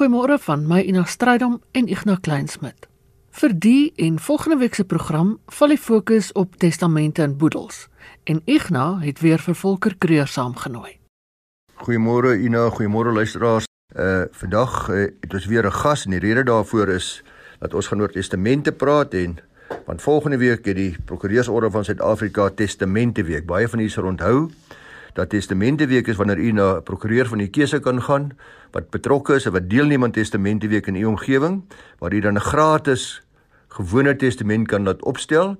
Goeiemôre van my Ina Strydom en Ignas Kleinsmid. Vir die en volgende week se program val die fokus op testamente en boedels en Ignas het weer vir Volker Kreur saamgenooi. Goeiemôre Ina, goeiemôre luisteraars. Uh vandag uh, het ons weer 'n gas en die rede daarvoor is dat ons gaan oor testamente praat en want volgende week het die Prokureursorde van Suid-Afrika Testamente Week. Baie van julle sal onthou dat Testamente Week is wanneer u na 'n prokureur van u keuse kan gaan wat betrokke is en wat deelneem aan Testamente Week in u omgewing waar u dan 'n gratis gewone testament kan laat opstel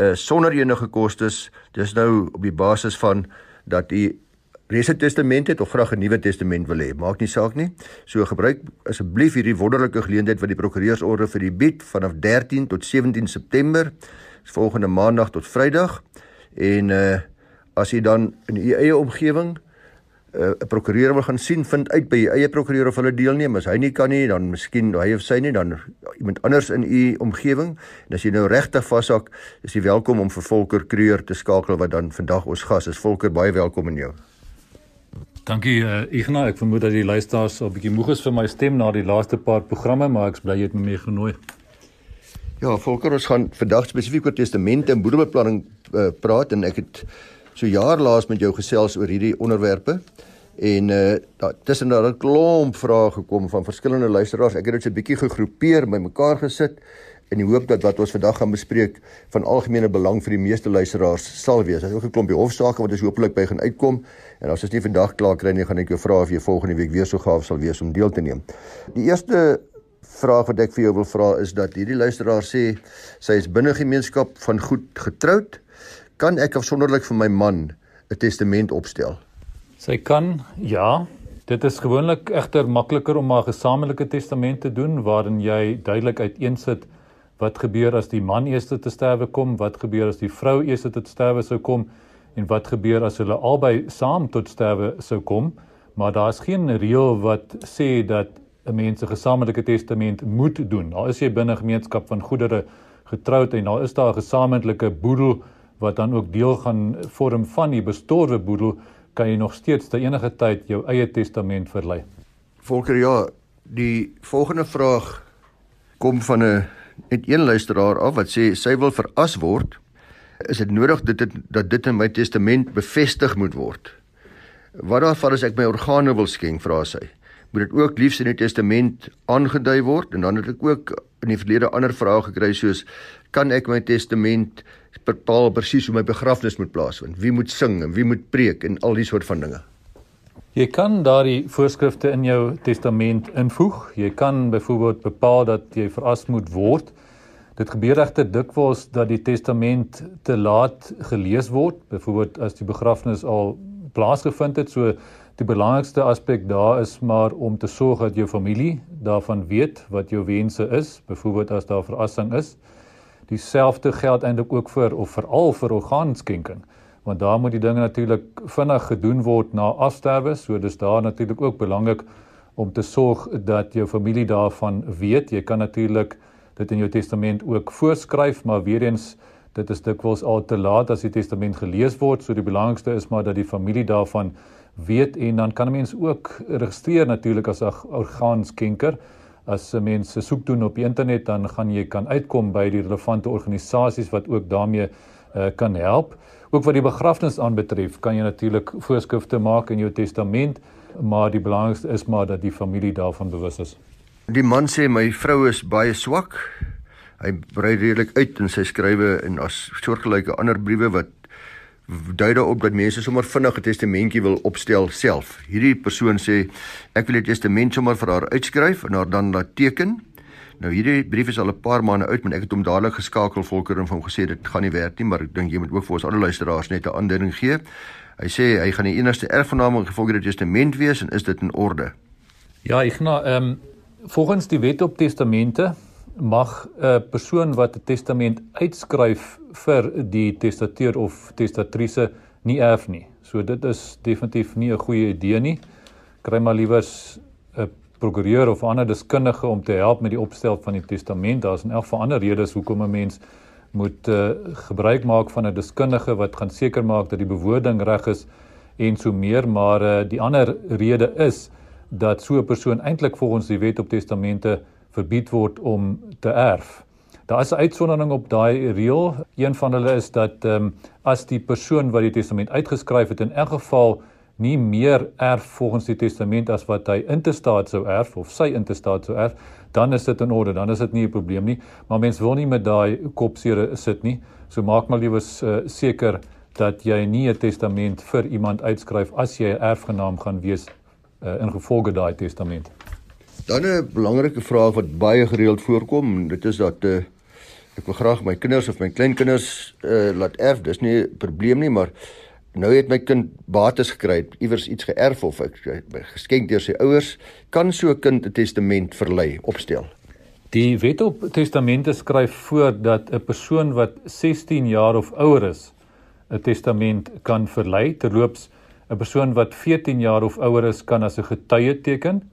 uh sonder enige kostes. Dis nou op die basis van dat u reeds 'n testament het of graag 'n nuwe testament wil hê. Maak nie saak nie. So gebruik asseblief hierdie wonderlike geleentheid wat die prokureursorde vir u bied vanaf 13 tot 17 September. Volgende maandag tot Vrydag. En uh as jy dan in u eie omgewing uh, 'n prokureur wil gaan sien, vind uit by u eie prokureur of hulle deelneem. As hy nie kan nie, dan miskien hy of sy nie, dan iemand anders in u omgewing. En as jy nou regtig vashak, is jy welkom om vir Volker Kreur te skakel wat dan vandag ons gas is. Volker, baie welkom in jou. Dankie uh, Ignas. Ek vermoed dat die luisteraars al 'n bietjie moeg is vir my stem na die laaste paar programme, maar ek's bly jy het my meegenooi. Ja, Volker, ons gaan vandag spesifiek oor testamente en boedelbeplanning uh, praat en ek het so jaar laas met jou gesels oor hierdie onderwerpe. En uh tussen daar 'n klomp vrae gekom van verskillende luisteraars. Ek het dit so 'n bietjie gegroepeer, bymekaar gesit in die hoop dat wat ons vandag gaan bespreek van algemene belang vir die meeste luisteraars sal wees. Daar's ook 'n klompie hofsaake wat ons hopelik by gaan uitkom en as ons nie vandag klaar kry nie, gaan ek jou vra of jy volgende week weer so gaaf sal wees om deel te neem. Die eerste vraag wat ek vir jou wil vra is dat hierdie luisteraar sê sy is binne gemeenskap van goed getroud. Kan ek afsonderlik vir my man 'n testament opstel? Sy kan ja, Dit is gewoonlik egter makliker om 'n gesamentlike testament te doen waarin jy duidelik uiteensit wat gebeur as die man eers te sterwe kom, wat gebeur as die vrou eers te sterwe sou kom en wat gebeur as hulle albei saam tot sterwe sou kom, maar daar's geen reël wat sê dat 'n mens 'n gesamentlike testament moet doen. Daar is jy binne gemeenskap van goedere getroud en daar is daar 'n gesamentlike boedel wat dan ook deel gaan vorm van die bestorwe boedel, kan jy nog steeds te enige tyd jou eie testament verlei. Volker ja, die volgende vraag kom van 'n net een luisteraar af wat sê sy wil veras word. Is dit nodig dit het, dat dit in my testament bevestig moet word? Wat daarvan as ek my organe wil skenk, vra sy. Moet dit ook liefs in die testament aangedui word? En dan het ek ook in die verlede ander vrae gekry soos kan ek my testament bepaal presies hoe my begrafnis moet plaasvind? Wie moet sing en wie moet preek en al die soort van dinge? Jy kan daardie voorskrifte in jou testament invoeg. Jy kan byvoorbeeld bepaal dat jy veras moet word. Dit gebeur regter dikwels dat die testament te laat gelees word, byvoorbeeld as die begrafnis al plaasgevind het. So die belangrikste aspek daar is maar om te sorg dat jou familie daarvan weet wat jou wense is, byvoorbeeld as daar verassing is. Dieselfde geld eintlik ook vir of veral vir orgaanskenking want daar moet die dinge natuurlik vinnig gedoen word na afsterwe, so dis daar natuurlik ook belangrik om te sorg dat jou familie daarvan weet. Jy kan natuurlik dit in jou testament ook voorskryf, maar weer eens dit is dikwels al te laat as die testament gelees word, so die belangrikste is maar dat die familie daarvan weet en dan kan 'n mens ook registreer natuurlik as 'n orgaanskenker. As 'n mens soek doen op die internet, dan gaan jy kan uitkom by die relevante organisasies wat ook daarmee uh, kan help. Ook wat die begrafnis aanbetref, kan jy natuurlik voorskrifte maak in jou testament, maar die belangrikste is maar dat die familie daarvan bewus is. Die man sê my vrou is baie swak. Hy brei redelik uit in sy skrywe en as soortgelyke ander briewe wat dui daarop dat mense sommer vinnig 'n testamentjie wil opstel self. Hierdie persoon sê ek wil 'n testament sommer vir haar uitskryf en haar dan laat teken. Nou hierdie brief is al 'n paar maande oud, maar ek het hom dadelik geskakel volker en vir hom gesê dit gaan nie werk nie, maar ek dink jy moet ook vir ons ander luisteraars net 'n aanduiding gee. Hy sê hy gaan die enigste erfgename in gevolg dit testament wees en is dit in orde? Ja, ek nou ehm um, volgens die wet op testamente mag 'n persoon wat 'n testament uitskryf vir die testateur of testatrice nie erf nie. So dit is definitief nie 'n goeie idee nie. Kry maar liewers 'n prokureur of ander deskundige om te help met die opstel van die testament. Daar's in elk geval ander redes hoekom 'n mens moet uh, gebruik maak van 'n deskundige wat gaan seker maak dat die bewoording reg is en so meer, maar uh, die ander rede is dat so 'n persoon eintlik volgens die wet op testamente verbied word om te erf. Daar is 'n uitsondering op daai reël. Een van hulle is dat ehm um, as die persoon wat die testament uitgeskryf het in elk geval nie meer erf volgens die testament as wat hy intestaat sou erf of sy intestaat sou erf, dan is dit in orde, dan is dit nie 'n probleem nie. Maar mens wil nie met daai kopseere sit nie. So maak maar liewer uh, seker dat jy nie 'n testament vir iemand uitskryf as jy 'n erfgenaam gaan wees uh, in gevolge daai testament. Dan 'n belangrike vraag wat baie gereeld voorkom, dit is dat uh, ek wil graag my kinders of my kleinkinders uh, laat erf. Dis nie 'n probleem nie, maar nou het my kind bates gekry, iewers iets geërf of ek geskenk deur sy ouers, kan so 'n kind 'n testament verlei, opstel. Die wet op testamente skryf voor dat 'n persoon wat 16 jaar of ouer is, 'n testament kan verlei. Terloops, 'n persoon wat 14 jaar of ouer is, kan as 'n getuie teken.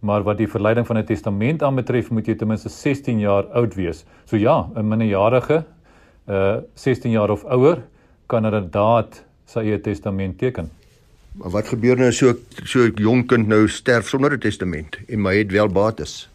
Maar wat die verleiding van 'n testament aanbetref, moet jy ten minste 16 jaar oud wees. So ja, 'n minderjarige, uh 16 jaar of ouer, kan inderdaad sy eie testament teken. Maar wat gebeur nou so so 'n jong kind nou sterf sonder 'n testament en my het wel bates?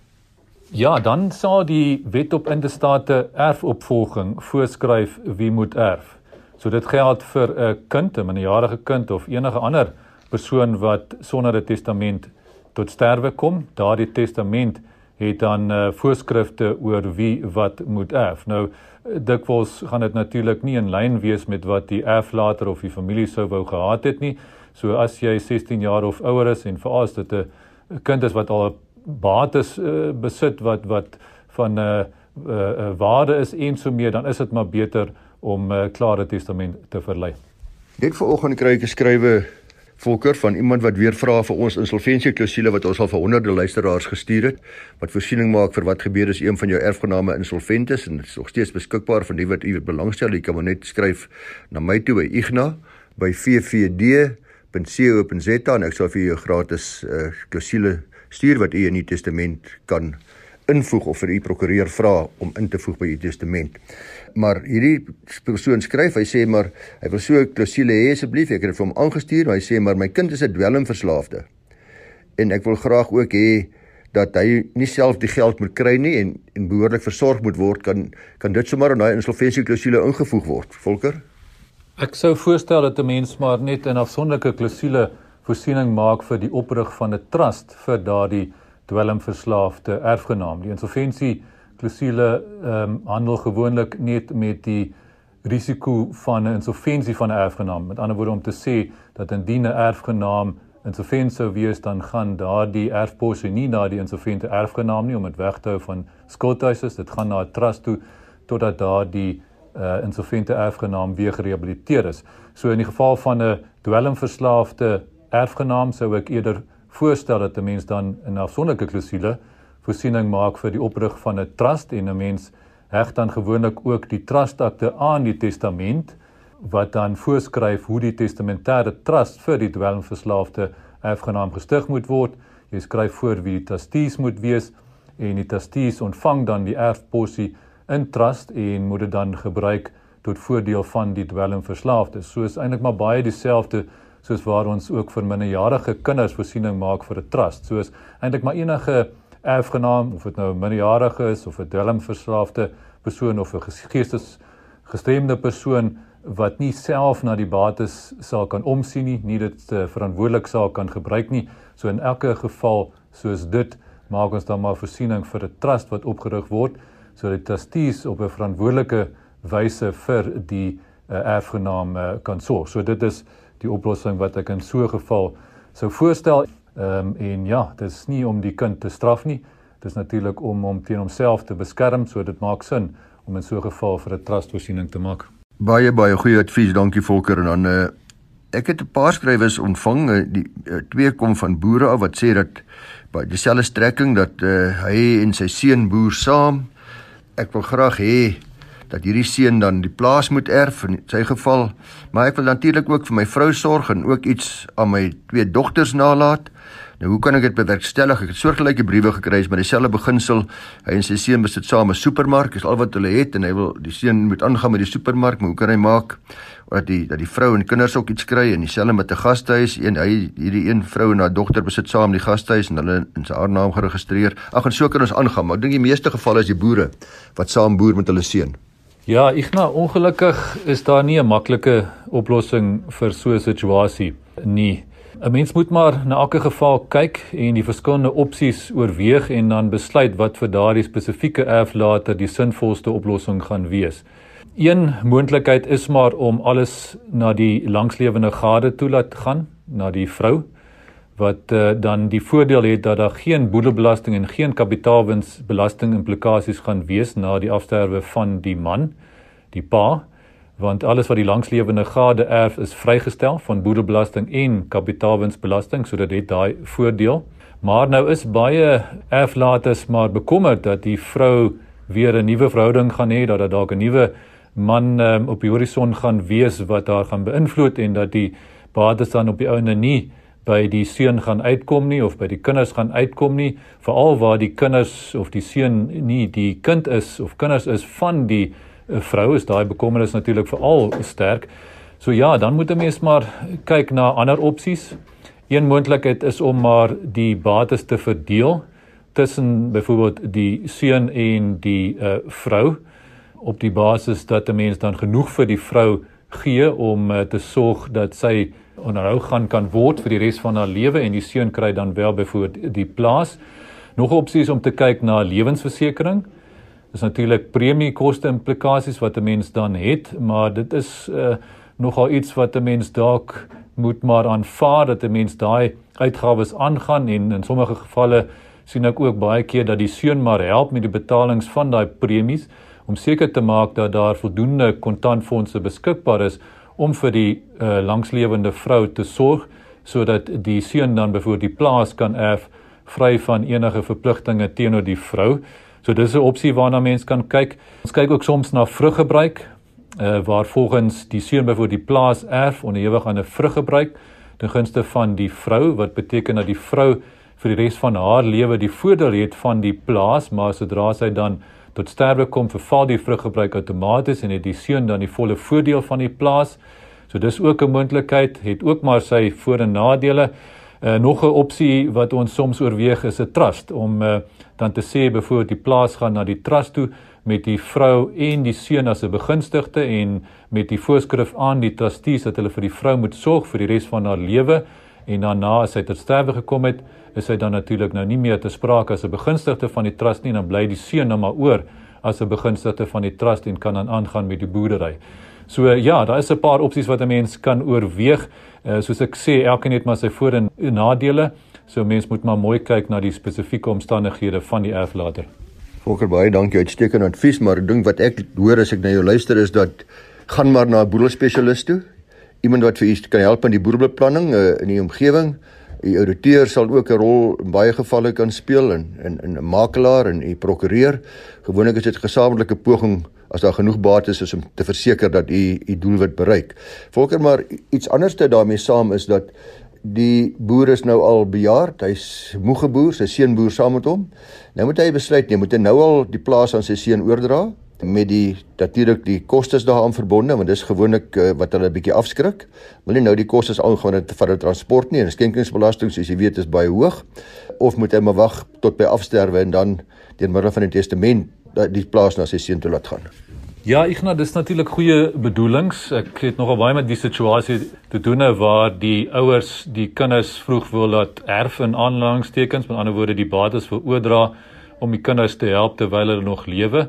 Ja, dan sal die wet op intestate erfopvolging voorskryf wie moet erf. So dit geld vir 'n kind, 'n minderjarige kind of enige ander persoon wat sonder 'n testament tot sterwe kom. Daardie testament het dan uh, voorskrifte oor wie wat moet erf. Nou dikwels gaan dit natuurlik nie in lyn wees met wat die erflater of die familie sou wou gehad het nie. So as jy 16 jaar of ouer is en veral as dit 'n kind is wat al bates uh, besit wat wat van 'n uh, uh, uh, waarde is en so meer, dan is dit maar beter om 'n uh, klare testament te verlei. Net vanoggend kry ek geskrywe volker van iemand wat weer vra vir ons insolventie klousule wat ons al vir honderde luisteraars gestuur het wat voorsiening maak vir wat gebeur as een van jou erfgename insolvent is en dit is nog steeds beskikbaar vir die wat u belangstel. Jy kan maar net skryf na my toe by igna by vvd.co.za en ek sal vir jou gratis uh, klousule stuur wat u in die testament kan invoeg of vir u prokureur vra om in te voeg by u testament. Maar hierdie persoon skryf, hy sê maar hy wil so 'n klousule hê asseblief, ek het dit vir hom aangestuur, maar hy sê maar my kind is 'n dwelmverslaafde. En ek wil graag ook hê dat hy nie self die geld moet kry nie en en behoorlik versorg moet word kan kan dit sommer in daai insolventie klousule ingevoeg word. Volker? Ek sou voorstel dat 'n mens maar net 'n afsonderlike klousule voorsiening maak vir die oprig van 'n trust vir daardie dwelmverslaafde erfgenaam. Die insolventie klousule ehm um, handel gewoonlik net met die risiko van 'n insolventie van 'n erfgenaam. Met ander woorde om te sê dat indien 'n erfgenaam insolvent sou wees, dan gaan daardie erfposse nie na die insolvente erfgenaam nie om dit weg te hou van skuldhuisers. Dit gaan na 'n trust toe totdat daardie uh insolvente erfgenaam weer gerehabiliteer is. So in die geval van 'n dwelmverslaafde erfgenaam sou ek eerder voorstel dat 'n mens dan 'n afsonderlike klousule voorsiening maak vir die oprig van 'n trust en 'n mens heg dan gewoonlik ook die trustakte aan die testament wat dan voorskryf hoe die testamentêre trust vir die dwelmverslaafde erfgenaam gestig moet word. Jy skryf voor wie die trustees moet wees en die trustees ontvang dan die erfposie in trust en moet dit dan gebruik tot voordeel van die dwelmverslaafde. So is eintlik maar baie dieselfde soos waar ons ook vir minderjarige kinders voorsiening maak vir 'n trust. Soos eintlik maar enige erfgenaam of dit nou 'n minderjarige is of 'n dwelmverslaafde persoon of 'n geestes gestremde persoon wat nie self na die bates sal kan omsien nie, nie dit uh, verantwoordelik sal kan gebruik nie. So in elke geval soos dit maak ons dan maar voorsiening vir 'n trust wat opgerig word sodat trustees op 'n verantwoordelike wyse vir die uh, erfgenaam uh, kan sorg. So dit is die oplossing wat ek in so 'n geval sou voorstel. Ehm um, en ja, dit is nie om die kind te straf nie. Dit is natuurlik om hom teen homself te beskerm, so dit maak sin om in so 'n geval vir 'n trustvoorsiening te maak. Baie baie goeie advies, dankie Volker en dan uh, ek het 'n paar skrywers ontvang, uh, die uh, twee kom van boere af wat sê dat by dieselfde strekking dat uh, hy en sy seun boer saam. Ek wil graag hê dat hierdie seun dan die plaas moet erf in sy geval, maar ek wil natuurlik ook vir my vrou sorg en ook iets aan my twee dogters nalat. Nou hoe kan ek dit bewerkstellig? Ek het soortgelyke briewe gekry met dieselfde beginsel. Hy en sy seun besit saam 'n supermark, is al wat hulle het en hy wil die seun moet aangaan met die supermark, maar hoe kan hy maak dat die dat die vrou en kinders ook iets kry en dieselfde met 'n gastehuis? Een hy hierdie een vrou en haar dogter besit saam die gastehuis en hulle in sy haar naam geregistreer. Ag en so kan ons aangaan, maar ek dink die meeste gevalle is die boere wat saam boer met hulle seun. Ja, nou ongelukkig is daar nie 'n maklike oplossing vir so 'n situasie nie. 'n Mens moet maar na elke geval kyk en die verskillende opsies oorweeg en dan besluit wat vir daardie spesifieke erflater die sinvolste oplossing gaan wees. Een moontlikheid is maar om alles na die langslewende gade toe laat gaan, na die vrou wat uh, dan die voordeel het dat daar geen boedelbelasting en geen kapitaalwinsbelasting implikasies gaan wees na die afsterwe van die man, die pa, want alles wat die langslewende gade erf is vrygestel van boedelbelasting en kapitaalwinsbelasting, so dit het daai voordeel. Maar nou is baie erflaters maar bekommerd dat die vrou weer 'n nuwe verhouding gaan hê, dat daar dalk 'n nuwe man um, op die horison gaan wees wat haar gaan beïnvloed en dat die bates dan op die ouene nie by die seun gaan uitkom nie of by die kinders gaan uitkom nie veral waar die kinders of die seun nie die kind is of kinders is van die uh, vrou is daai bekommernis natuurlik veral sterk. So ja, dan moet 'n mens maar kyk na ander opsies. Een moontlikheid is om maar die bates te verdeel tussen byvoorbeeld die seun en die uh, vrou op die basis dat 'n mens dan genoeg vir die vrou gee om uh, te sorg dat sy onderhou gaan kan word vir die res van haar lewe en die seun kry dan wel byvoorbeeld die plaas. Nog 'n opsie is om te kyk na lewensversekering. Dis natuurlik premiekoste implikasies wat 'n mens dan het, maar dit is uh, nogal iets wat 'n mens dalk moet maar aanvaar dat 'n mens daai uitgawes aangaan en in sommige gevalle sien ek ook baie keer dat die seun maar help met die betalings van daai premies om seker te maak dat daar voldoende kontantfondse beskikbaar is om vir die uh, langslewende vrou te sorg sodat die seun dan byvoorbeeld die plaas kan erf vry van enige verpligtinge teenoor die vrou. So dis 'n opsie waarna mens kan kyk. Ons kyk ook soms na vruggebruik uh, waar volgens die seun byvoorbeeld die plaas erf onderhewig aan 'n vruggebruik ten gunste van die vrou wat beteken dat die vrou vir die res van haar lewe die voordeel het van die plaas maar sodra sy dan tot sterwe kom verval die vruggebruik outomaties en het die seun dan die volle voordeel van die plaas. So dis ook 'n moontlikheid, het ook maar sy voor en nadele. Uh, nog 'n opsie wat ons soms oorweeg is 'n trust om uh, dan te sê byvoorbeeld die plaas gaan na die trust toe met die vrou en die seun as 'n begunstigde en met die voorskrif aan die trustees dat hulle vir die vrou moet sorg vir die res van haar lewe en daarna as sy tot sterwe gekom het is hy dan natuurlik nou nie meer te sprake as 'n begunstigde van die trust nie, dan bly die seun nou maar oor as 'n begunstigde van die trust en kan dan aangaan met die boerdery. So ja, daar is 'n paar opsies wat 'n mens kan oorweeg. Uh, soos ek sê, elkeen het maar sy voor- en nadele. So mens moet maar mooi kyk na die spesifieke omstandighede van die erflater. Volker baie dankie uitstekende advies, maar ek dink wat ek hoor as ek na jou luister is dat gaan maar na 'n boedelspesialis toe. Iemand wat vir u kan help in die boedelbeplanning uh, in die omgewing. Die ouditeur sal ook 'n rol in baie gevalle kan speel en in 'n makelaar en 'n prokureur. Gewoonlik is dit gesamentlike poging as daar genoeg bates is om te verseker dat u u doelwit bereik. Volker maar iets anders te daarmee saam is dat die boer is nou al bejaard, hy's moege boer, sy seun boer saam met hom. Nou moet hy besluit, nee, moet hy nou al die plaas aan sy seun oordra? Met die natuurlik die kostes daaraan verbonde want dis gewoonlik uh, wat hulle 'n bietjie afskrik. Wil nie nou die kostes aangaan het vir transport nie en skenkingsbelasting soos jy weet is baie hoog of moet hy maar wag tot by afsterwe en dan deur middel van die testament die plaas na sy seun toe laat gaan. Ja, nou dis natuurlik goeie bedoelings. Ek het nogal baie met die situasie te doen nou waar die ouers die kinders vroeg wil laat erf in aanhalingstekens, met ander woorde die bates veroordra om die kinders te help terwyl hulle nog lewe.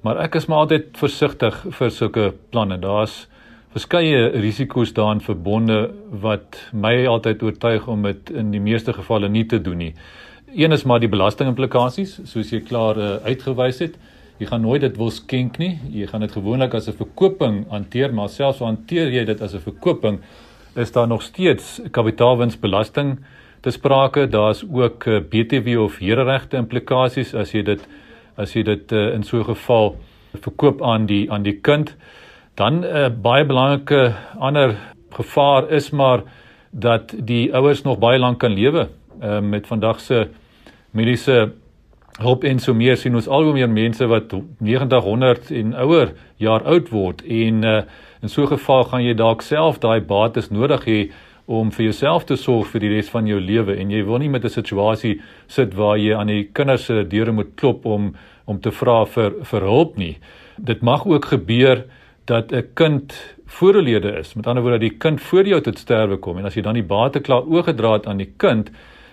Maar ek is maar altyd versigtig vir sulke planne. Daar's verskeie risiko's daaraan verbonde wat my altyd oortuig om dit in die meeste gevalle nie te doen nie. Een is maar die belastingimplikasies, soos jy klaar uh, uitgewys het. Jy gaan nooit dit wil skenk nie. Jy gaan dit gewoonlik as 'n verkoping hanteer, maar selfs al hanteer jy dit as 'n verkoping, is daar nog steeds kapitaalwinsbelasting te sprake. Daar's ook eh, BTW of hereregte implikasies as jy dit as jy dit uh, in so 'n geval verkoop aan die aan die kind dan 'n uh, eh, baie belangrike ander gevaar is maar dat die ouers nog baie lank kan lewe. Ehm uh, met vandag se mediese hulp en so meer sien ons al hoe meer mense wat 90 100 en ouer jaar oud word en uh, in so 'n geval gaan jy dalk self daai bates nodig hê om vir jouself te sorg vir die res van jou lewe en jy wil nie met 'n situasie sit waar jy aan die kinders se deure moet klop om om te vra vir vir hulp nie. Dit mag ook gebeur dat 'n kind voorlede is. Met ander woorde dat die kind voor jou tot sterwe kom en as jy dan die bate klaar oorgedra het aan die kind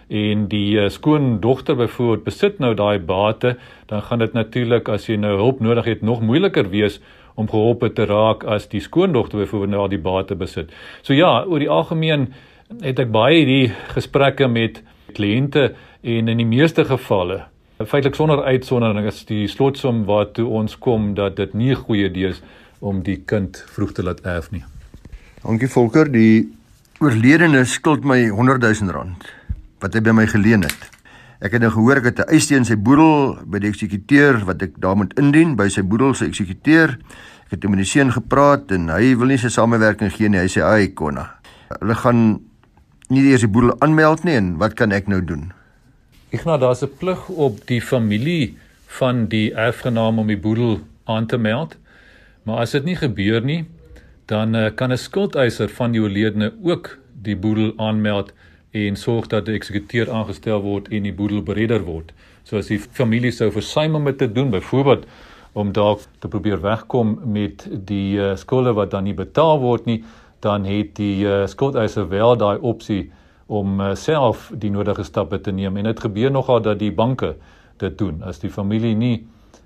en die uh, skoondogter byvoorbeeld besit nou daai bate, dan gaan dit natuurlik as jy nou hulp nodig het nog moeiliker wees om geholpe te raak as die skoondogter byvoorbeeld al die bate besit. So ja, oor die algemeen het ek baie hierdie gesprekke met kliënte en in die meeste gevalle feitelik sonder uitsondering is die slotsom waartoe ons kom dat dit nie 'n goeie idee is om die kind vroeg te laat erf nie. Dankie Volker, die oorledene skuld my 100 000 rand wat hy by my geleen het. Ek het nou gehoor ek het 'n eis teen sy boedel by die eksekuteur wat ek daar moet indien by sy boedel se eksekuteur. Ek het met die seun gepraat en hy wil nie sy samewerking gee nie. Hy sê ai konna. Hulle gaan nie eers die boedel aanmeld nie en wat kan ek nou doen? Ek nou daar's 'n plig op die familie van die erfgenaam om die boedel aan te meld. Maar as dit nie gebeur nie, dan uh, kan 'n skuldeiser van die oorledene ook die boedel aanmeld en sorg dat 'n eksekuteur aangestel word en die boedel beredder word. So as die familie sou versuim om dit te doen, byvoorbeeld om dalk te probeer wegkom met die uh, skulde wat dan nie betaal word nie, dan het die uh, skuldeiser wel daai opsie om uh, self die nodige stappe te neem en dit gebeur nogal dat die banke dit doen. As die familie nie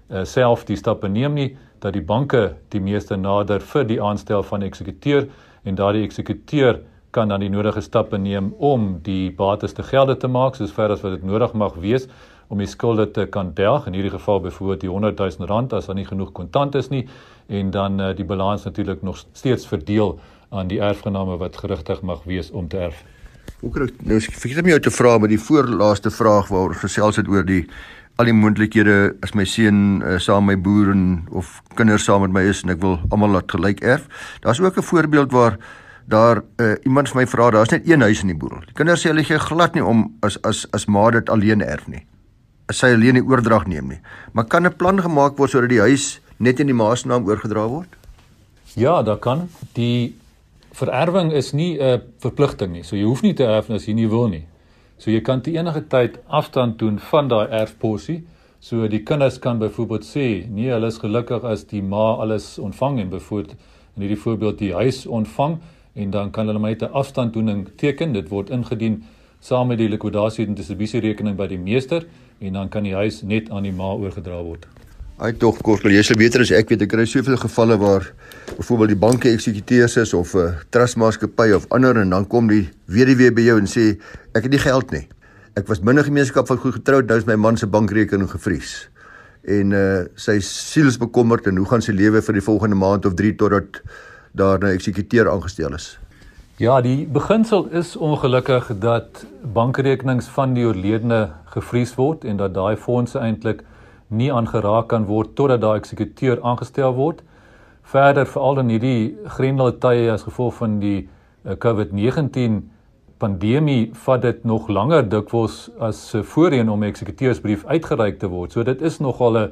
uh, self die stappe neem nie, dat die banke die meeste nader vir die aanstel van eksekuteur en daardie eksekuteur kan dan die nodige stappe neem om die bates te gelde te maak soos ver as wat dit nodig mag wees om die skulde te kan delg in hierdie geval byvoorbeeld die 100 000 rand as daar nie genoeg kontant is nie en dan uh, die balans natuurlik nog steeds verdeel aan die erfgename wat gerigtig mag wees om te erf. Hoe kry nou vergeet om jou te vra met die voorlaaste vraag waaroor gesels het oor die al die moontlikhede as my seun uh, saam my boer en of kinders saam met my is en ek wil almal laat gelyk erf. Daar's ook 'n voorbeeld waar daar uh, iemand vir my vra daar's net een huis in die boedel. Die kinders sê hulle gee glad nie om as as as ma dit alleen erf nie. As sy alleen die oordrag neem nie. Maar kan 'n plan gemaak word sodat die huis net in die ma se naam oorgedra word? Ja, daar kan. Die vererwing is nie 'n verpligting nie. So jy hoef nie te erf as jy nie wil nie. So jy kan te enige tyd afstand doen van daai erfposie. So die kinders kan byvoorbeeld sê, nee, hulle is gelukkig as die ma alles ontvang en byvoorbeeld in hierdie voorbeeld die huis ontvang en dan kan hulle net 'n afstanddoening teken. Dit word ingedien saam met die likwidasie en distribusie rekening by die meester en dan kan die huis net aan die ma oorgedra word. Hy tog kos, jy sal beter as ek weet ek kry soveel gevalle waar byvoorbeeld die banke eksekuteurs is of 'n uh, trustmaatskappy of ander en dan kom die weduwee by jou en sê ek het nie geld nie. Ek was binne gemeenskap van goed getroud, nou is my man se bankrekening gevries. En uh sy siel is bekommerd en hoe gaan sy lewe vir die volgende maand of 3 totdat daar 'n eksekuteur aangestel is? Ja, die beginsel is ongelukkig dat bankrekenings van die oorledene gevries word en dat daai fondse eintlik nie aangeraak kan word totdat daai eksekuteur aangestel word. Verder veral in hierdie grendelde tye as gevolg van die uh, COVID-19 pandemie vat dit nog langer dikwels as uh, voorheen om 'n eksekuteursbrief uitgereik te word. So dit is nogal 'n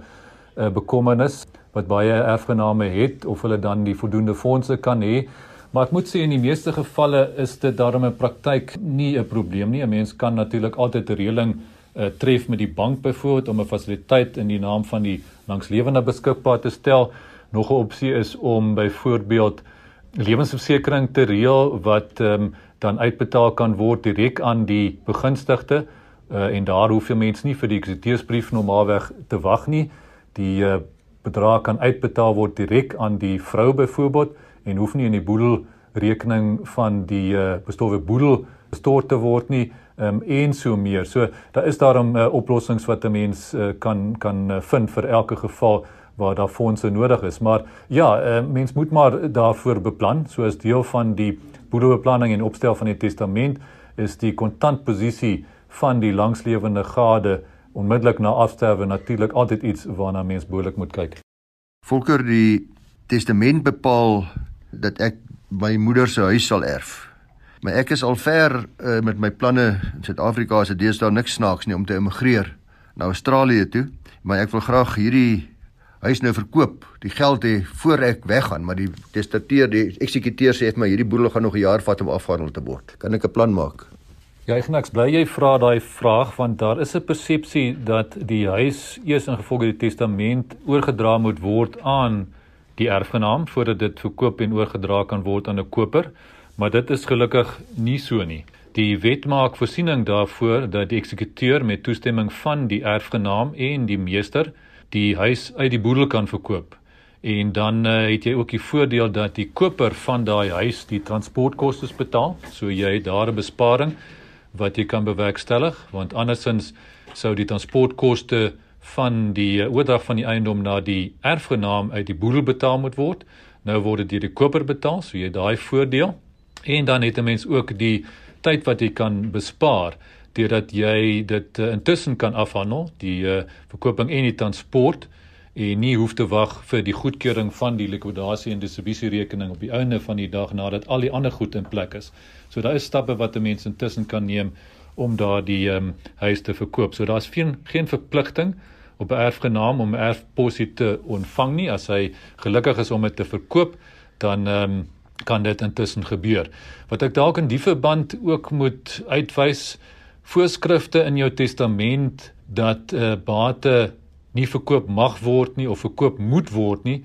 uh, bekommernis wat baie erfgename het of hulle dan die voldoende fondse kan hê. Maar ek moet sê in die meeste gevalle is dit daarom 'n praktyk nie 'n probleem nie. 'n Mens kan natuurlik altyd 'n reëling uh, tref met die bank byvoorbeeld om 'n fasiliteit in die naam van die langslewende beskikbaar te stel. Nog 'n opsie is om byvoorbeeld lewensversekering te reël wat um, dan uitbetaal kan word direk aan die begunstigde uh, en daar hoef jy mens nie vir die eksekuteursbrief normaalweg te wag nie. Die uh, bedrag kan uitbetaal word direk aan die vrou byvoorbeeld en hoef nie in die boedel rekening van die uh, bestowwe boedel gestort te word nie um, en so meer. So daar is daarom uh, oplossings wat 'n mens uh, kan kan uh, vind vir elke geval waar daar fondse nodig is. Maar ja, uh, mens moet maar daarvoor beplan soos deel van die boedelbeplanning en opstel van die testament is die kontantposisie van die langslewende gade onmiddellik na afsterwe natuurlik altyd iets waarna mens behoorlik moet kyk. Volker die testament bepaal dat ek my moeder se huis sal erf. Maar ek is al ver uh, met my planne in Suid-Afrika as dit deesdae niks snaaks nie om te immigreer na Australië toe, maar ek wil graag hierdie huis nou verkoop, die geld hê voor ek weggaan, maar die testateur, die eksekuteur sê vir my hierdie boedel gaan nog 'n jaar vat om afgehandel te word. Kan ek 'n plan maak? Ja, niks bly jy vra daai vraag want daar is 'n persepsie dat die huis eers in gevolge die testament oorgedra moet word aan die erfgenaam voordat dit verkoop en oorgedra kan word aan 'n koper. Maar dit is gelukkig nie so nie. Die wet maak voorsiening daarvoor dat die eksekuteur met toestemming van die erfgenaam en die meester die huis uit die boedel kan verkoop. En dan uh, het jy ook die voordeel dat die koper van daai huis die transportkoste betaal, so jy het daar 'n besparing wat jy kan bewerkstellig, want andersins sou die transportkoste van die eh, oordrag van die eiendom na die erfgenaam uit die boedel betaal moet word. Nou word dit deur die koper betaal, so jy daai voordeel. En dan het 'n mens ook die tyd wat jy kan bespaar deurdat jy dit uh, intussen kan afhandel, die uh, verkoping en die transport en nie hoef te wag vir die goedkeuring van die likwidasie en distribusie rekening op die einde van die dag nadat al die ander goed in plek is. So daar is stappe wat 'n mens intussen kan neem om daardie um, huis te verkoop. So daar's geen geen verpligting op 'n erfgenaam om erfposie te ontvang nie as hy gelukkig is om dit te verkoop, dan ehm um, kan dit intussen gebeur. Wat ek dalk in die verband ook moet uitwys, voorskrifte in jou testament dat 'n uh, eh, bate nie verkoop mag word nie of verkoop moet word nie,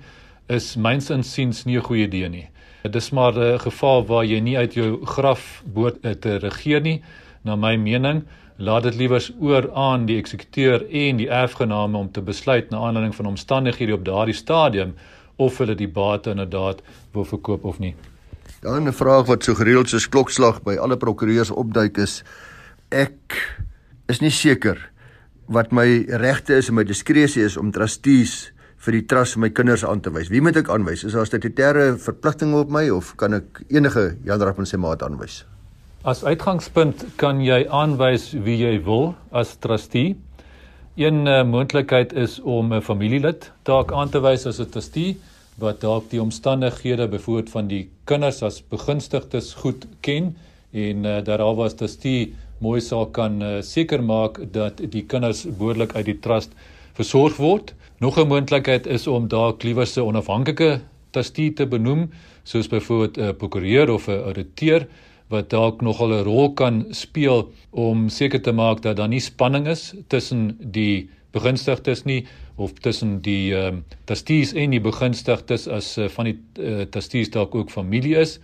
is myns insiens nie 'n goeie idee nie. Dit is maar 'n geval waar jy nie uit jou graf boot eh, te regeer nie. Na my mening, laat dit liewers oor aan die eksekuteur en die erfgename om te besluit na aanleiding van omstandighede op daardie stadium of hulle die bate inderdaad wil verkoop of nie. Dan 'n vraag wat so gereeld soos klokslag by alle prokureurs opduik is ek is nie seker wat my regte is en my diskresie is om trustees vir die trust vir my kinders aan te wys. Wie moet ek aanwys? Is daar statutêre verpligtinge op my of kan ek enige Jan Rappin se maat aanwys? As uitgangspunt kan jy aanwys wie jy wil as trustee. Een uh, moontlikheid is om 'n familielid dalk aan te wys as 'n trustee wat dalk die omstandighede byvoorbeeld van die kinders as begunstigdes goed ken en uh, dat daar was trustee mooi sal kan uh, seker maak dat die kinders behoorlik uit die trust versorg word. Nog 'n moontlikheid is om dalk liewer 'n onafhanklike trustee te benoem soos byvoorbeeld 'n uh, prokureur of 'n ouditeur wat dalk nogal 'n rol kan speel om seker te maak dat daar nie spanning is tussen die begunstigdes nie of tussen die ehm uh, trustees en die begunstigdes as uh, van die uh, trustees dalk ook familie is.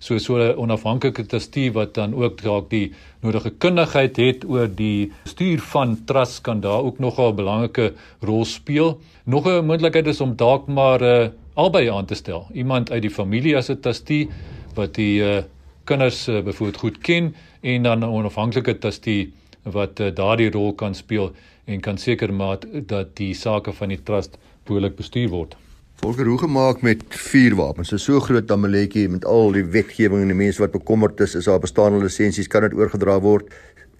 So so 'n onafhanklike trustee wat dan ook dalk die nodige kundigheid het oor die stuur van trust kan daar ook nogal 'n belangrike rol speel. Nog 'n moontlikheid is om dalk maar uh, albei aan te stel. Iemand uit die familie as 'n trustee wat die uh, kinders uh, byvoorbeeld goed ken en dan 'n onafhanklike trustee wat uh, daardie rol kan speel en kan seker maak dat die sake van die trust behoorlik bestuur word. Volker hoe gemaak met vuurwapens? Dit is so groot dameletjie met al die wetgewing en die mense wat bekommerd is, is daar bestaande lisensies kan dit oorgedra word.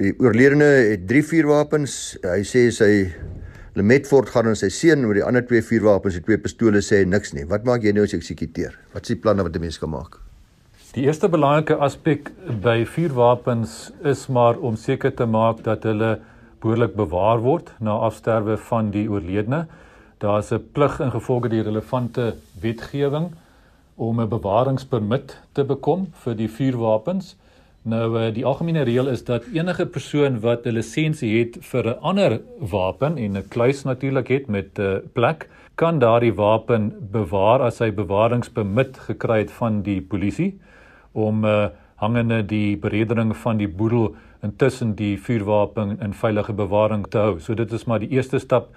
Die oorledene het 3 vuurwapens. Hy sê sy Lemetfort gaan aan sy seun oor die ander twee vuurwapens, die twee pistole sê niks nie. Wat maak jy nou as eksekuteur? Wat is die planne wat 'n mens kan maak? Die eerste belangrike aspek by vuurwapens is maar om seker te maak dat hulle behoorlik bewaar word na afsterwe van die oorledene. Daar's 'n plig ingevolge die relevante wetgewing om 'n bewaringspermit te bekom vir die vuurwapens. Nou eh, die algemene reël is dat enige persoon wat 'n lisensie het vir 'n ander wapen en 'n kluis natuurlik het met 'n uh, plek, kan daardie wapen bewaar as hy bewaringspermit gekry het van die polisie om uh, hangende die beredering van die boedel intussen die vuurwapen in veilige bewaring te hou. So dit is maar die eerste stap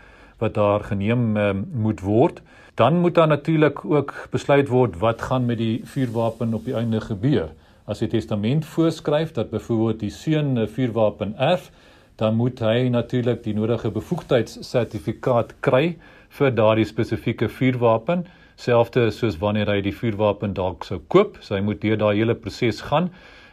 wat daar geneem uh, moet word. Dan moet daar natuurlik ook besluit word wat gaan met die vuurwapen op die einde gebeur. As die testament voorskryf dat byvoorbeeld die seun 'n vuurwapen erf, dan moet hy natuurlik die nodige bevoegdheidssertifikaat kry vir daardie spesifieke vuurwapen selfde soos wanneer hy die vuurwapen dalk sou koop, so hy moet deur daai hele proses gaan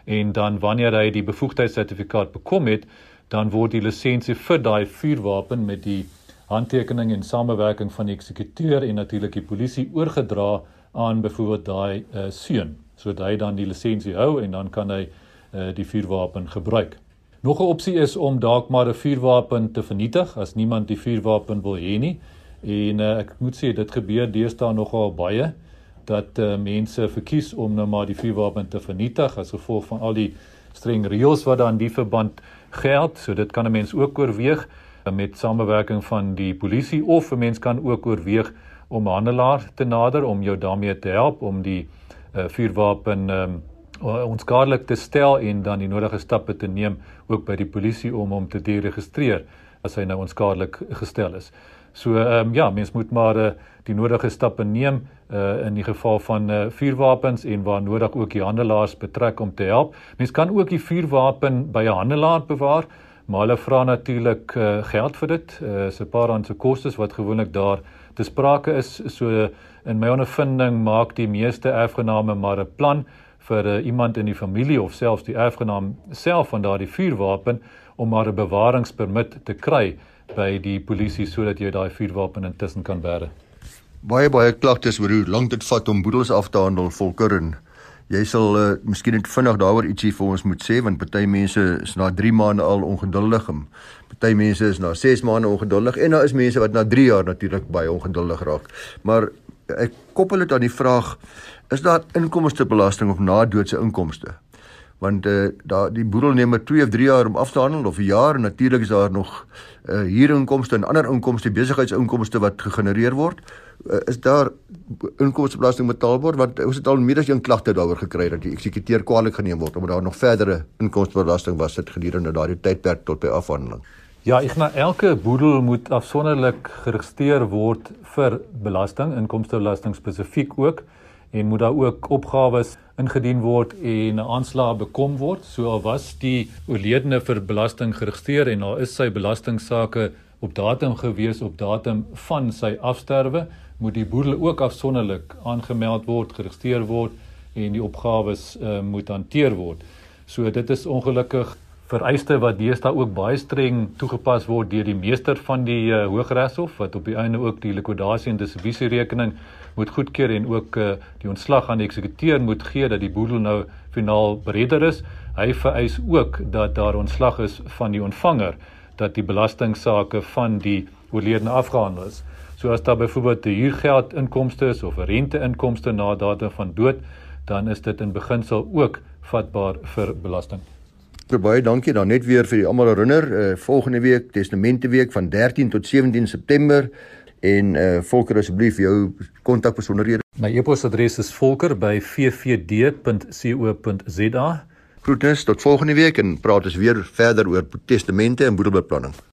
en dan wanneer hy die bevoegdheidssertifikaat bekom het, dan word die lisensie vir daai vuurwapen met die handtekening en samewerking van die eksekuteur en natuurlik die polisie oorgedra aan byvoorbeeld daai uh, seun. sodat hy dan die lisensie hou en dan kan hy uh, die vuurwapen gebruik. Nog 'n opsie is om dalk maar 'n vuurwapen te vernietig as niemand die vuurwapen wil hê nie. En uh, ek moet sê dit gebeur deesdae nogal baie dat uh, mense verkies om nou maar die vuurwapen te vernietig as gevolg van al die streng reëls wat dan die verband geld. So dit kan 'n mens ook oorweeg met samewerking van die polisie of 'n mens kan ook oorweeg om 'n handelaar te nader om jou daarmee te help om die uh, vuurwapen um, onskadelik te stel en dan die nodige stappe te neem ook by die polisie om hom te deregistreer as hy nou onskadelik gestel is. So ehm um, ja, mens moet maar uh, die nodige stappe neem uh, in die geval van uh, vuurwapens en waar nodig ook die handelaars betrek om te help. Mens kan ook die vuurwapen by 'n handelaar bewaar, maar hulle vra natuurlik uh, geld vir dit. Uh, so 'n paar rand se kostes wat gewoonlik daar te sprake is. So in my ondervinding maak die meeste erfgename maar 'n plan vir uh, iemand in die familie of selfs die erfgenaam self van daardie vuurwapen om maar 'n bewaringspermit te kry by die polisie sodat jy daai vuurwapen intussen kan bære. Baie baie klagtes oor hoe lank dit vat om boedels af te handel volker en jy sal uh, miskien net vinnig daaroor ietsie vir ons moet sê want party mense is na 3 maande al ongeduldig en party mense is na 6 maande ongeduldig en daar is mense wat na 3 jaar natuurlik baie ongeduldig raak. Maar ek koppel dit aan die vraag is daar inkomstebelasting of nadoodse inkomste? Want uh, daar die boedel neem maar 2 of 3 jaar om af te handel of 'n jaar. En natuurlik is daar nog uh, huurinkomste en ander inkomste besigheidsinkomste wat gegenereer word. Uh, is daar inkomstebelasting betaalbaar? Want ons het al meer as een klagte daaroor gekry dat die eksekuteur kwaliek geneem word omdat daar nog verdere inkomstebelasting was sit gedurende daardie tydperk tot by afhandeling. Ja, ek na elke boedel moet afsonderlik geregistreer word vir belasting, inkomstebelasting spesifiek ook en moet daar ook opgawes ingedien word en 'n aanslag bekom word. So al was die oorledene vir belasting geregistreer en daar is sy belastingsaake op datum gewees op datum van sy afsterwe, moet die boedel ook afsonderlik aangemeld word, geregistreer word en die opgawes uh, moet hanteer word. So dit is ongelukkig vereiste wat deesdae ook baie streng toegepas word deur die meester van die uh, Hooggeregshof wat op die einde ook die likwidasie en distribusie rekening moet goedkeur en ook uh, die ontslag aan die eksekuteur moet gee dat die boedel nou finaal beredder is. Hy vereis ook dat daar ontslag is van die ontvanger dat die belastingsaake van die oorledene afgehandel is. So as daar byvoorbeeld 'n huurgeld inkomste is of 'n rente inkomste na datum van dood, dan is dit in beginsel ook vatbaar vir belasting. Baie dankie dan net weer vir die almal herinner, uh, volgende week testamente week van 13 tot 17 September en uh volker asseblief jou kontakbesonderhede. My e-posadres is volker@vvd.co.za. Groetnis tot volgende week en praat ons weer verder oor testamente en boedelbeplanning.